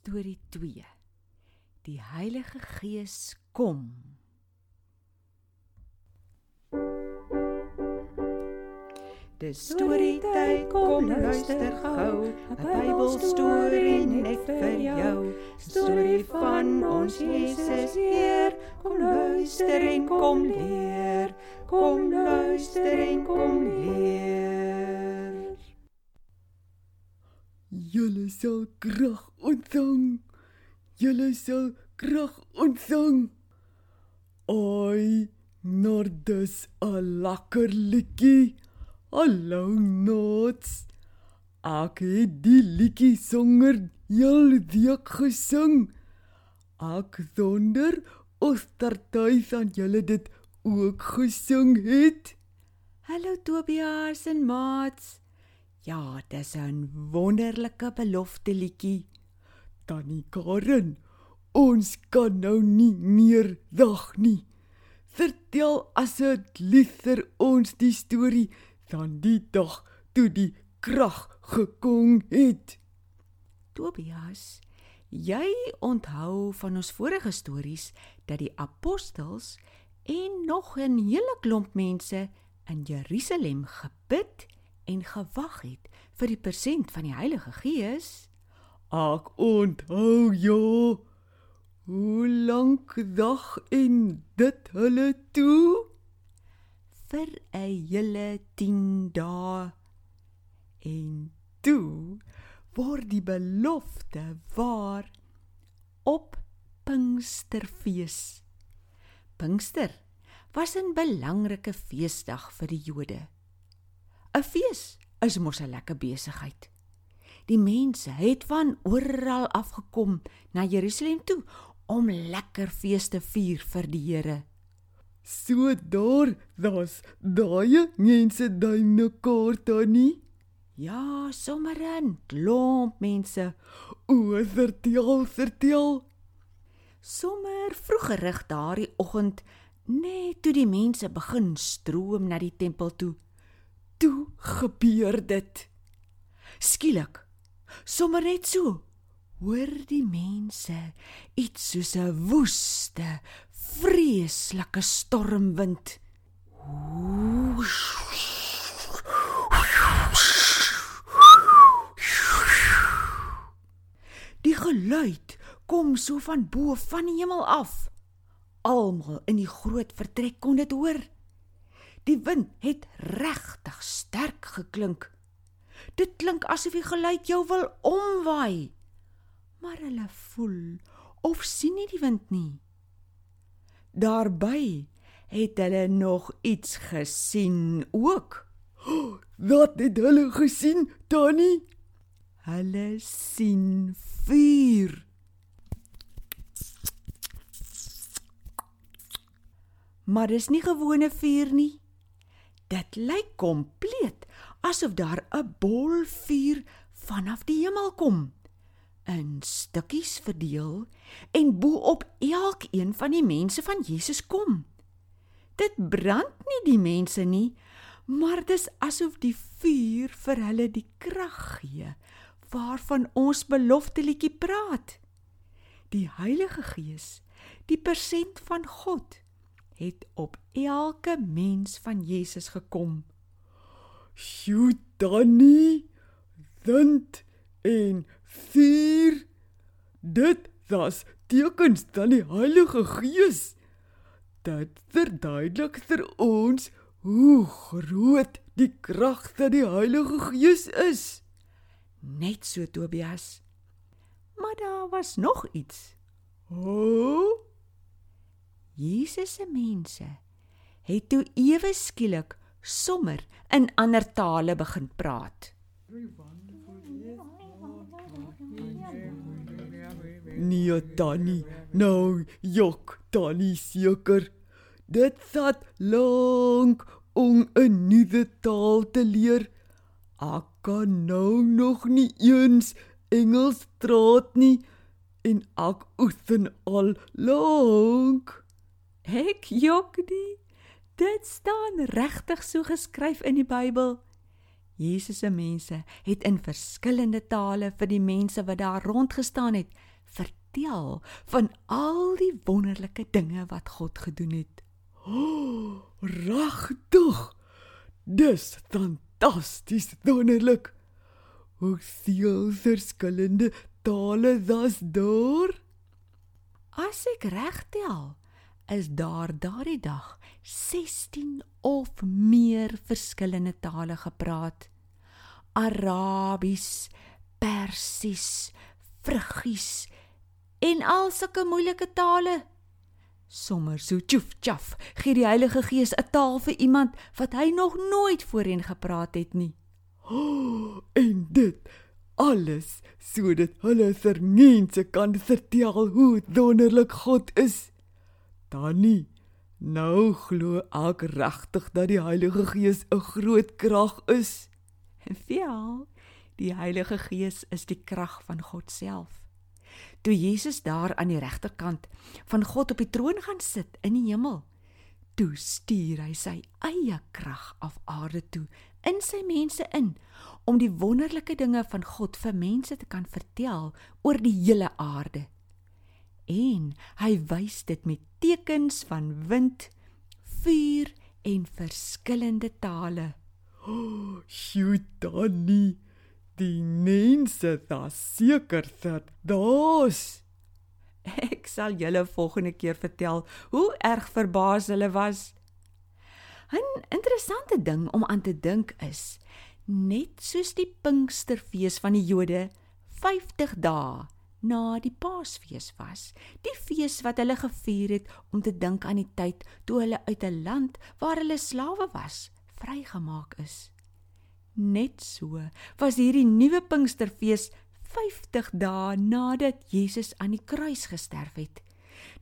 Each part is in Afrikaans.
Storie 2. Die Heilige Gees kom. Dis storietyd, kom luister gou, 'n Bybelstorie net vir jou. Storie van ons Jesus Heer, kom luister en kom leer. Kom luister en kom leer. Julle sal krag ontvang. Julle sal krag ontvang. Ai, Nordus 'n lekker liedjie. Hallo Nots. Ek het die liedjie songer heel week gesing. Ek wonder of tertyd aan julle dit ook gesing het. Hallo Tobias en Mats. Ja, dis 'n wonderlike belofte liedjie. Tannie Karen, ons kan nou nie meer wag nie. Vertel asseblief ons die storie van die dag toe die krag gekom het. Tobias, jy onthou van ons vorige stories dat die apostels en nog 'n hele klomp mense in Jerusalem gebid en gewag het vir die persent van die Heilige Gees. Ek onthou ja. Hoe lank dag en dit hulle toe? vir 'n hele 10 dae. En toe word die belofte waar op Pinksterfees. Pinkster was 'n belangrike feesdag vir die Jode. 'n Fees is mos 'n lekker besigheid. Die mense het van oral afgekom na Jerusalem toe om lekker feeste vier vir die Here. So daar, daar's daai mense duine kaarte nie. Ja, sommer 'n klomp mense. O, vertel, vertel. Sommer vroegerig daardie oggend, net toe die mense begin stroom na die tempel toe, toe gebeur dit. Skielik, sommer net so, hoor die mense iets soos 'n woeste, vreeslike stormwind. Die geluid kom so van bo van die hemel af. Almal in die groot vertrek kon dit hoor. Die wind het regtig sterk geklink. Dit klink asof die geluid jou wil omwaai. Maar hulle voel of sien nie die wind nie. Daarby het hulle nog iets gesien ook. Wat het hulle gesien, Tannie? Hulle sien vuur. Maar dis nie gewone vuur nie. Dit lyk kompleet asof daar 'n bol vuur vanaf die hemel kom in stukkies verdeel en bo op elkeen van die mense van Jesus kom. Dit brand nie die mense nie, maar dis asof die vuur vir hulle die krag gee waarvan ons belofte liedjie praat. Die Heilige Gees, die persent van God, het op elke mens van Jesus gekom. Sjoe, Tannie. Wind en vuur. Dit was tekens van die Heilige Gees. Dit verduidelik vir ons hoe groot die krag van die Heilige Gees is. Net so Tobias. Maar daar was nog iets. O, oh? Jesus se mense het toe ewe skielik sommer in ander tale begin praat. Nee, Tannie, nou jok, Tannie seker. Dit vat lank om 'n nuwe taal te leer. Ek kan nou nog nie eens Engels praat nie en ek oefen al lank. Ek jok nie. Dit staan regtig so geskryf in die Bybel. Jesus se mense het in verskillende tale vir die mense wat daar rondgestaan het vertel van al die wonderlike dinge wat God gedoen het. Oh, Regtig. Dis fantasties wonderlik. Hoe veel verskillende tale das daar? As ek reg tel, is daar daardie dag 16 of meer verskillende tale gepraat. Arabies, Persies, Frigies en al sulke moeilike tale. Sommer so tjoef tjaf, gee die Heilige Gees 'n taal vir iemand wat hy nog nooit voorheen gepraat het nie. Oh, en dit alles sodat hulle vir mense kan vertel hoe wonderlik God is. Tannie, nou glo ek regtig dat die Heilige Gees 'n groot krag is. Ja, die Heilige Gees is die krag van God self. Toe Jesus daar aan die regterkant van God op die troon gaan sit in die hemel, toe stuur hy sy eie krag af aarde toe in sy mense in om die wonderlike dinge van God vir mense te kan vertel oor die hele aarde. En hy wys dit met tekens van wind, vuur en verskillende tale. Oh, sjoe, Tannie. Die mense daar seker verdoos. Ek sal julle volgende keer vertel hoe erg verbaas hulle was. 'n Interessante ding om aan te dink is, net soos die Pinksterfees van die Jode 50 dae na die Paasfees was, die fees wat hulle gevier het om te dink aan die tyd toe hulle uit 'n land waar hulle slawe was, vrygemaak is. Net so was hierdie nuwe Pinksterfees 50 dae nadat Jesus aan die kruis gesterf het.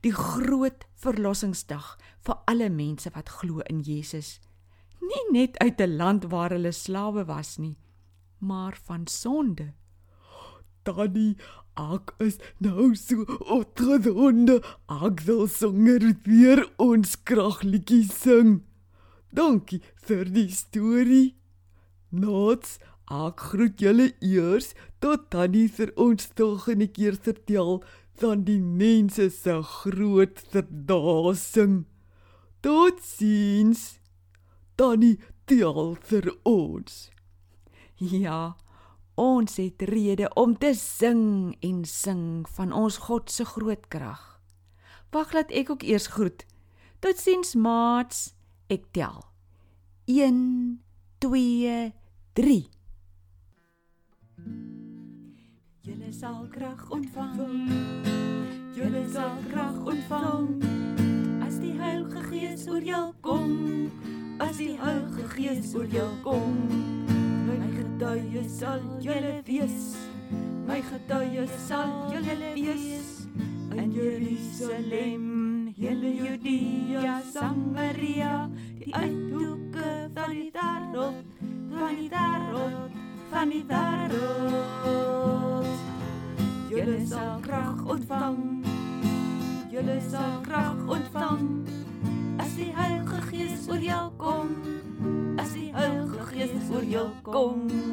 Die groot verlossingsdag vir alle mense wat glo in Jesus. Nie net uit 'n land waar hulle slawe was nie, maar van sonde. Tannie, ek is nou so opgewonde. Ek wil songer weer ons kragliedjie sing. Dankie vir die storie. Nots, ek groet julle eers tot Tannie vir ons volgende keer vertel van die mense se groot verdasing. Totsiens. Tannie tel vir ons. Ja, ons het rede om te sing en sing van ons God se groot krag. Wag laat ek ook eers groet. Totsiens maats, ek tel. 1 2 3 Julle sal krag ontvang. Julle sal krag ontvang. As die Heilige Gees oor jou kom, as die Heilige Gees oor jou kom. My getuie sal julle wees. My getuie sal julle wees. In Jerusalem, hele Judea, Samaria, die uithoeke van die wêreld, van die wêreld, van die wêreld. Julle sal krag ontvang. Julle sal Heilige